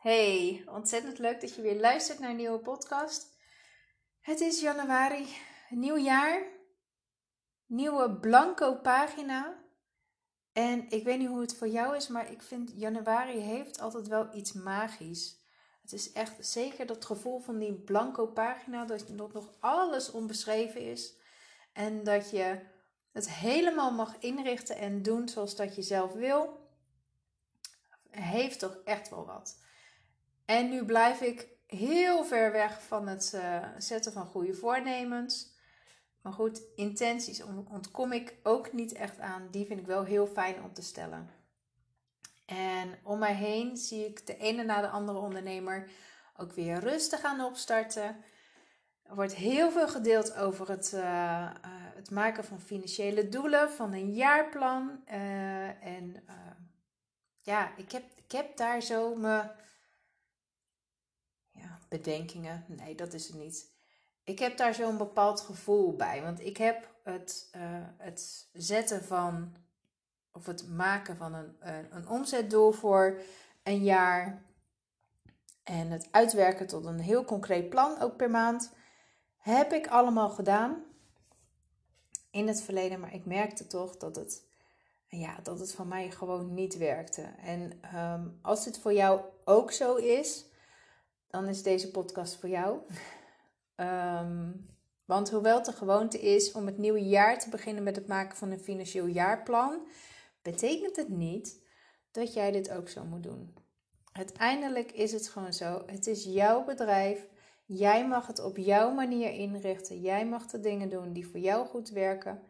Hey, ontzettend leuk dat je weer luistert naar een nieuwe podcast. Het is januari, nieuw jaar, nieuwe blanco pagina. En ik weet niet hoe het voor jou is, maar ik vind januari heeft altijd wel iets magisch. Het is echt zeker dat gevoel van die blanco pagina, dat nog alles onbeschreven is. En dat je het helemaal mag inrichten en doen zoals dat je zelf wil. Heeft toch echt wel wat. En nu blijf ik heel ver weg van het uh, zetten van goede voornemens. Maar goed, intenties ontkom ik ook niet echt aan. Die vind ik wel heel fijn om te stellen. En om mij heen zie ik de ene na de andere ondernemer ook weer rustig aan opstarten. Er wordt heel veel gedeeld over het, uh, uh, het maken van financiële doelen, van een jaarplan. En ja, ik heb, ik heb daar zo mijn bedenkingen. Nee, dat is het niet. Ik heb daar zo'n bepaald gevoel bij. Want ik heb het, het zetten van, of het maken van een, een omzetdoel voor een jaar. En het uitwerken tot een heel concreet plan, ook per maand. Heb ik allemaal gedaan in het verleden, maar ik merkte toch dat het, ja, dat het van mij gewoon niet werkte. En um, als dit voor jou ook zo is, dan is deze podcast voor jou. um, want hoewel het de gewoonte is om het nieuwe jaar te beginnen met het maken van een financieel jaarplan, betekent het niet dat jij dit ook zo moet doen. Uiteindelijk is het gewoon zo. Het is jouw bedrijf. Jij mag het op jouw manier inrichten. Jij mag de dingen doen die voor jou goed werken.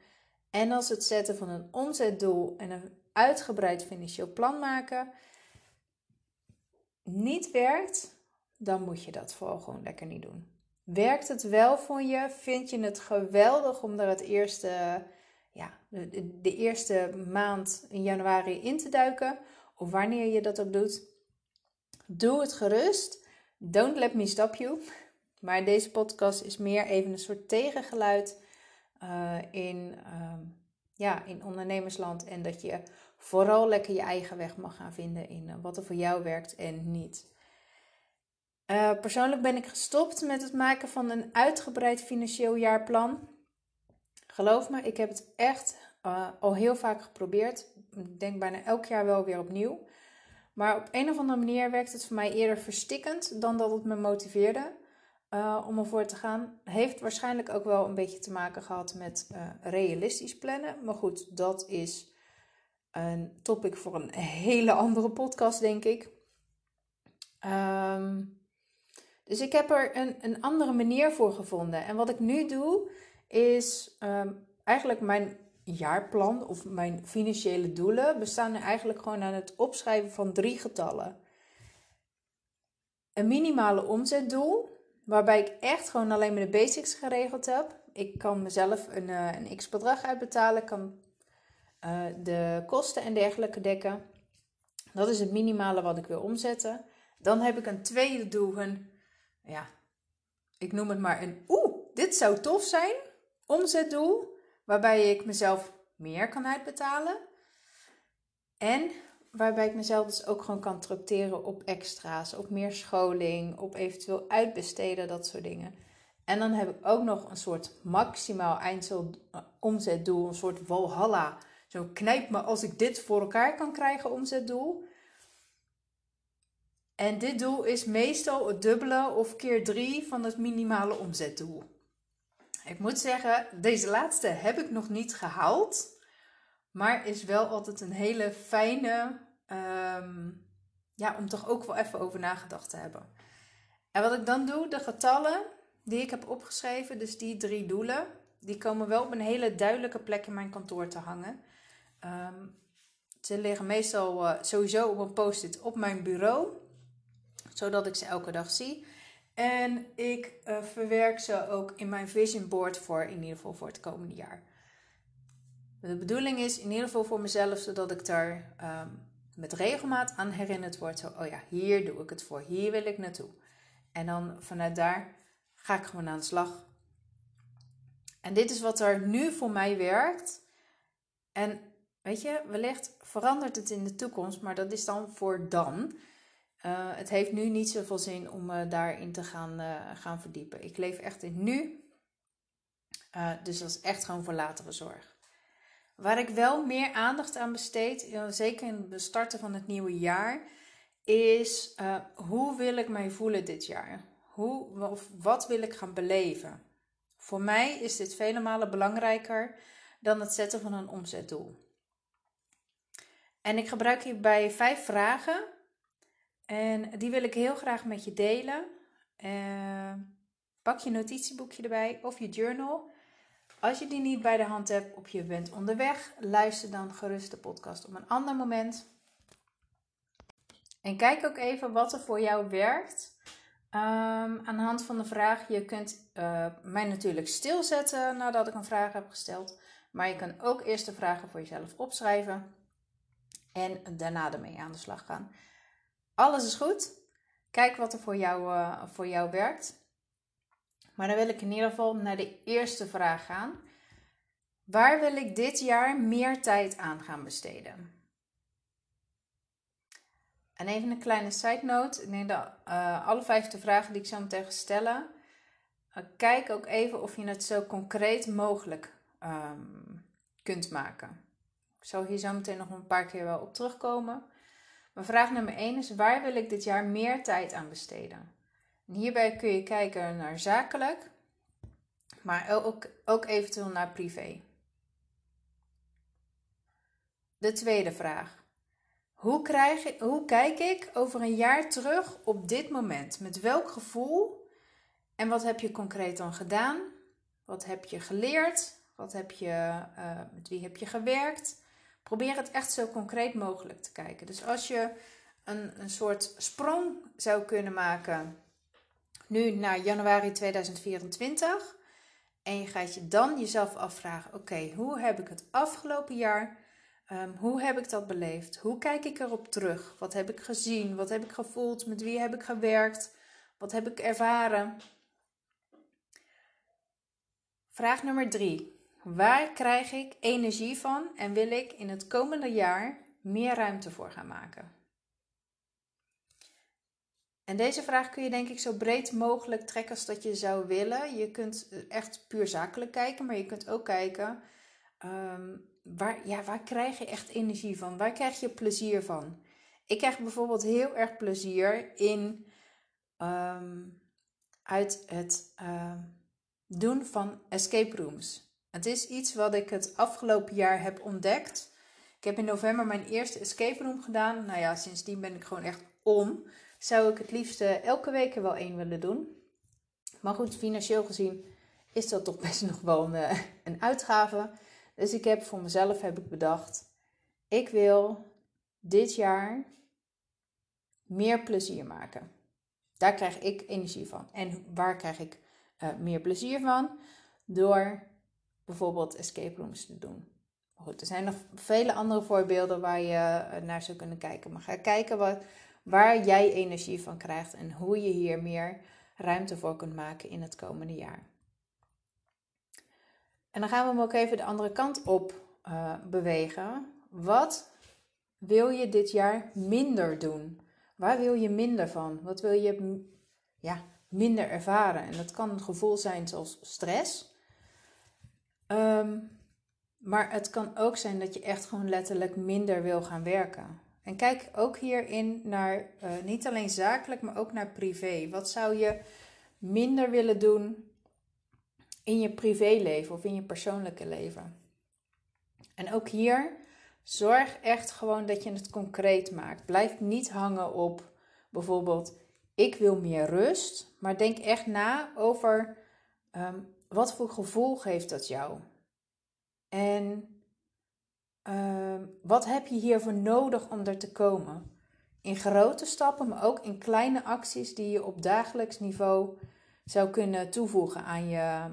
En als het zetten van een omzetdoel en een uitgebreid financieel plan maken niet werkt, dan moet je dat vooral gewoon lekker niet doen. Werkt het wel voor je? Vind je het geweldig om er het eerste, ja, de, de eerste maand in januari in te duiken? Of wanneer je dat ook doet, doe het gerust. Don't let me stop you. Maar deze podcast is meer even een soort tegengeluid uh, in, uh, ja, in ondernemersland. En dat je vooral lekker je eigen weg mag gaan vinden in uh, wat er voor jou werkt en niet. Eh, persoonlijk ben ik gestopt met het maken van een uitgebreid financieel jaarplan. Geloof me, ik heb het echt al heel vaak geprobeerd. Ik denk bijna elk jaar wel weer opnieuw. Maar op een of andere manier werkt het voor mij eerder verstikkend dan dat het me motiveerde uh, om ervoor te gaan. Heeft waarschijnlijk ook wel een beetje te maken gehad met realistisch plannen. Maar goed, dat is een topic voor een hele andere podcast, denk ik. Um, dus ik heb er een, een andere manier voor gevonden. En wat ik nu doe, is um, eigenlijk mijn jaarplan of mijn financiële doelen bestaan er eigenlijk gewoon aan het opschrijven van drie getallen. Een minimale omzetdoel, waarbij ik echt gewoon alleen maar de basics geregeld heb. Ik kan mezelf een, uh, een x bedrag uitbetalen, kan uh, de kosten en dergelijke dekken. Dat is het minimale wat ik wil omzetten. Dan heb ik een tweede doel, een, ja, ik noem het maar een, oeh, dit zou tof zijn, omzetdoel waarbij ik mezelf meer kan uitbetalen. En waarbij ik mezelf dus ook gewoon kan tracteren op extra's, op meer scholing, op eventueel uitbesteden, dat soort dingen. En dan heb ik ook nog een soort maximaal eindomzetdoel, een soort walhalla. Zo knijp me als ik dit voor elkaar kan krijgen, omzetdoel. En dit doel is meestal het dubbele of keer drie van het minimale omzetdoel. Ik moet zeggen, deze laatste heb ik nog niet gehaald. Maar is wel altijd een hele fijne. Um, ja, om toch ook wel even over nagedacht te hebben. En wat ik dan doe, de getallen die ik heb opgeschreven, dus die drie doelen, die komen wel op een hele duidelijke plek in mijn kantoor te hangen. Um, ze liggen meestal uh, sowieso op een post-it op mijn bureau, zodat ik ze elke dag zie. En ik uh, verwerk ze ook in mijn vision board voor in ieder geval voor het komende jaar. De bedoeling is in ieder geval voor mezelf, zodat ik daar um, met regelmaat aan herinnerd word. Zo, oh ja, hier doe ik het voor, hier wil ik naartoe. En dan vanuit daar ga ik gewoon aan de slag. En dit is wat er nu voor mij werkt. En weet je, wellicht verandert het in de toekomst, maar dat is dan voor dan. Uh, het heeft nu niet zoveel zin om me daarin te gaan, uh, gaan verdiepen. Ik leef echt in nu. Dus dat is echt gewoon voor latere zorg. Waar ik wel meer aandacht aan besteed, zeker in het starten van het nieuwe jaar, is hoe wil ik mij voelen dit jaar? Hoe, of wat wil ik gaan beleven? Voor mij is dit vele malen belangrijker dan het zetten van een omzetdoel. En ik gebruik hierbij vijf vragen. En die wil ik heel graag met je delen. Uh, pak je notitieboekje erbij of je journal. Als je die niet bij de hand hebt of je bent onderweg, luister dan gerust de podcast op een ander moment. En kijk ook even wat er voor jou werkt. Um, aan de hand van de vraag, je kunt uh, mij natuurlijk stilzetten nadat ik een vraag heb gesteld. Maar je kan ook eerst de vragen voor jezelf opschrijven en daarna ermee aan de slag gaan. Alles is goed. Kijk wat er voor jou, uh, voor jou werkt. Maar dan wil ik in ieder geval naar de eerste vraag gaan. Waar wil ik dit jaar meer tijd aan gaan besteden? En even een kleine side note. Ik uh, alle vijfde vragen die ik zo meteen ga stellen. Uh, kijk ook even of je het zo concreet mogelijk um, kunt maken. Ik zal hier zo meteen nog een paar keer wel op terugkomen. Maar vraag nummer 1 is: waar wil ik dit jaar meer tijd aan besteden? En hierbij kun je kijken naar zakelijk, maar ook, ook eventueel naar privé. De tweede vraag. Hoe, krijg ik, hoe kijk ik over een jaar terug op dit moment? Met welk gevoel? En wat heb je concreet dan gedaan? Wat heb je geleerd? Wat heb je, uh, met wie heb je gewerkt? Probeer het echt zo concreet mogelijk te kijken. Dus als je een, een soort sprong zou kunnen maken nu naar januari 2024 en je gaat je dan jezelf afvragen: oké, hoe heb ik het afgelopen jaar? Um, hoe heb ik dat beleefd? Hoe kijk ik erop terug? Wat heb ik gezien? Wat heb ik gevoeld? Met wie heb ik gewerkt? Wat heb ik ervaren? Vraag nummer drie. Waar krijg ik energie van en wil ik in het komende jaar meer ruimte voor gaan maken? En deze vraag kun je denk ik zo breed mogelijk trekken als dat je zou willen. Je kunt echt puur zakelijk kijken, maar je kunt ook kijken um, waar, ja, waar krijg je echt energie van? Waar krijg je plezier van? Ik krijg bijvoorbeeld heel erg plezier in um, uit het uh, doen van escape rooms. Het is iets wat ik het afgelopen jaar heb ontdekt. Ik heb in november mijn eerste escape room gedaan. Nou ja, sindsdien ben ik gewoon echt om. Zou ik het liefst elke week er wel één willen doen. Maar goed, financieel gezien is dat toch best nog wel een, eh, een uitgave. Dus ik heb voor mezelf heb ik bedacht, ik wil dit jaar meer plezier maken. Daar krijg ik energie van. En waar krijg ik uh, meer plezier van? Door bijvoorbeeld escape rooms te doen. Goed, er zijn nog vele andere voorbeelden waar je eh, naar zou kunnen kijken. Maar ga kijken wat, waar jij energie van krijgt en hoe je hier meer ruimte voor kunt maken in het komende jaar. En dan gaan we hem ook even de andere kant op uh, bewegen. Wat wil je dit jaar minder doen? Waar wil je minder van? Wat wil je ja, minder ervaren? En dat kan een gevoel zijn zoals stress. Um, maar het kan ook zijn dat je echt gewoon letterlijk minder wil gaan werken. En kijk ook hierin naar uh, niet alleen zakelijk, maar ook naar privé. Wat zou je minder willen doen in je privéleven of in je persoonlijke leven? En ook hier, zorg echt gewoon dat je het concreet maakt. Blijf niet hangen op bijvoorbeeld, ik wil meer rust. Maar denk echt na over um, wat voor gevoel geeft dat jou? En uh, wat heb je hiervoor nodig om er te komen? In grote stappen, maar ook in kleine acties die je op dagelijks niveau zou kunnen toevoegen aan je,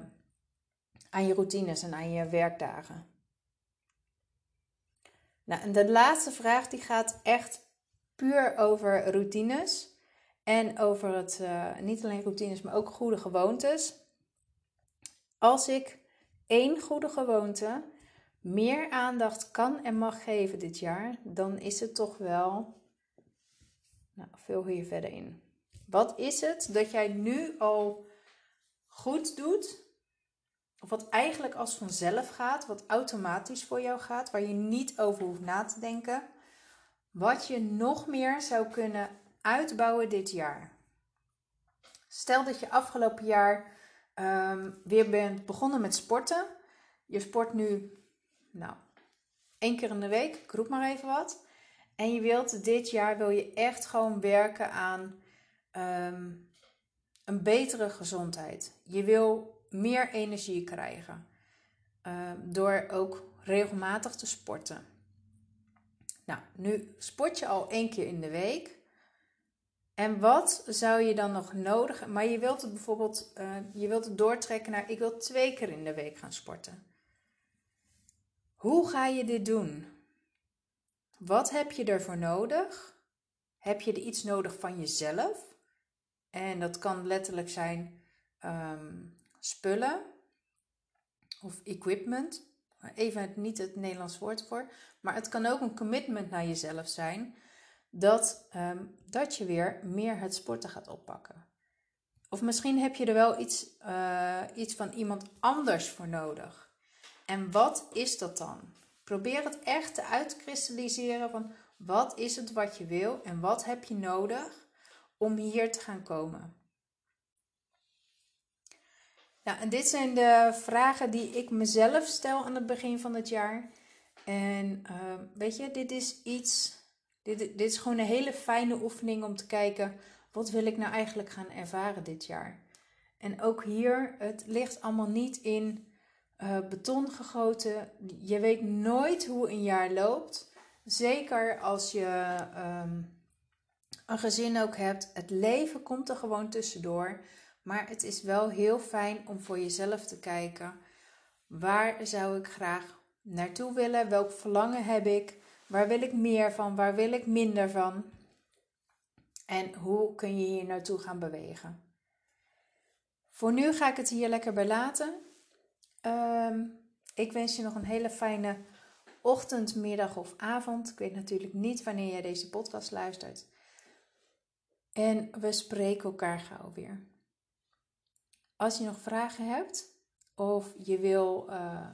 aan je routines en aan je werkdagen. Nou, en de laatste vraag die gaat echt puur over routines. En over het, uh, niet alleen routines, maar ook goede gewoontes. Als ik één goede gewoonte meer aandacht kan en mag geven dit jaar, dan is het toch wel Nou, vul hier verder in. Wat is het dat jij nu al goed doet? Of wat eigenlijk als vanzelf gaat, wat automatisch voor jou gaat, waar je niet over hoeft na te denken. Wat je nog meer zou kunnen uitbouwen dit jaar. Stel dat je afgelopen jaar um, weer bent begonnen met sporten. Je sport nu, nou, één keer in de week, ik roep maar even wat. En je wilt dit jaar wil je echt gewoon werken aan ehm, een betere gezondheid. Je wil meer energie krijgen um, door ook regelmatig te sporten. Nou, nu sport je al één keer in de week. En wat zou je dan nog nodig Maar je wilt het bijvoorbeeld, uh, je wilt het doortrekken naar ik wil twee keer in de week gaan sporten. Hoe ga je dit doen? Wat heb je ervoor nodig? Heb je er iets nodig van jezelf? En dat kan letterlijk zijn um, spullen of equipment. Even niet het Nederlands woord voor. Maar het kan ook een commitment naar jezelf zijn dat, ehm, dat je weer meer het sporten gaat oppakken. Of misschien heb je er wel iets, uh, iets van iemand anders voor nodig. En wat is dat dan? Probeer het echt te uitkristalliseren van wat is het wat je wil en wat heb je nodig om hier te gaan komen. Nou, en dit zijn de vragen die ik mezelf stel aan het begin van het jaar. En uh, weet je, dit is iets dit, dit is gewoon een hele fijne oefening om te kijken, wat wil ik nou eigenlijk gaan ervaren dit jaar? En ook hier, het ligt allemaal niet in uh, beton gegoten. Je weet nooit hoe een jaar loopt. Zeker als je um, een gezin ook hebt. Het leven komt er gewoon tussendoor. Maar het is wel heel fijn om voor jezelf te kijken. Waar zou ik graag naartoe willen? Welk verlangen heb ik? Waar wil ik meer van? Waar wil ik minder van? En hoe kun je hier naartoe gaan bewegen? Voor nu ga ik het hier lekker bij laten. Ehm, ik wens je nog een hele fijne ochtend, middag of avond. Ik weet natuurlijk niet wanneer jij deze podcast luistert. En we spreken elkaar gauw weer. Als je nog vragen hebt of je wil uh,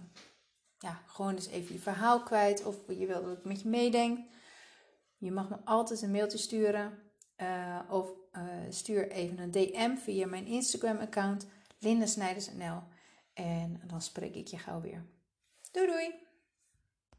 ja, gewoon eens even je verhaal kwijt of je wil dat ik met je meedenk. Je mag me altijd een mailtje sturen uh, of uh, stuur even een DM via mijn Instagram-account lindasnijders.nl en dan spreek ik je gauw weer. Doei doei!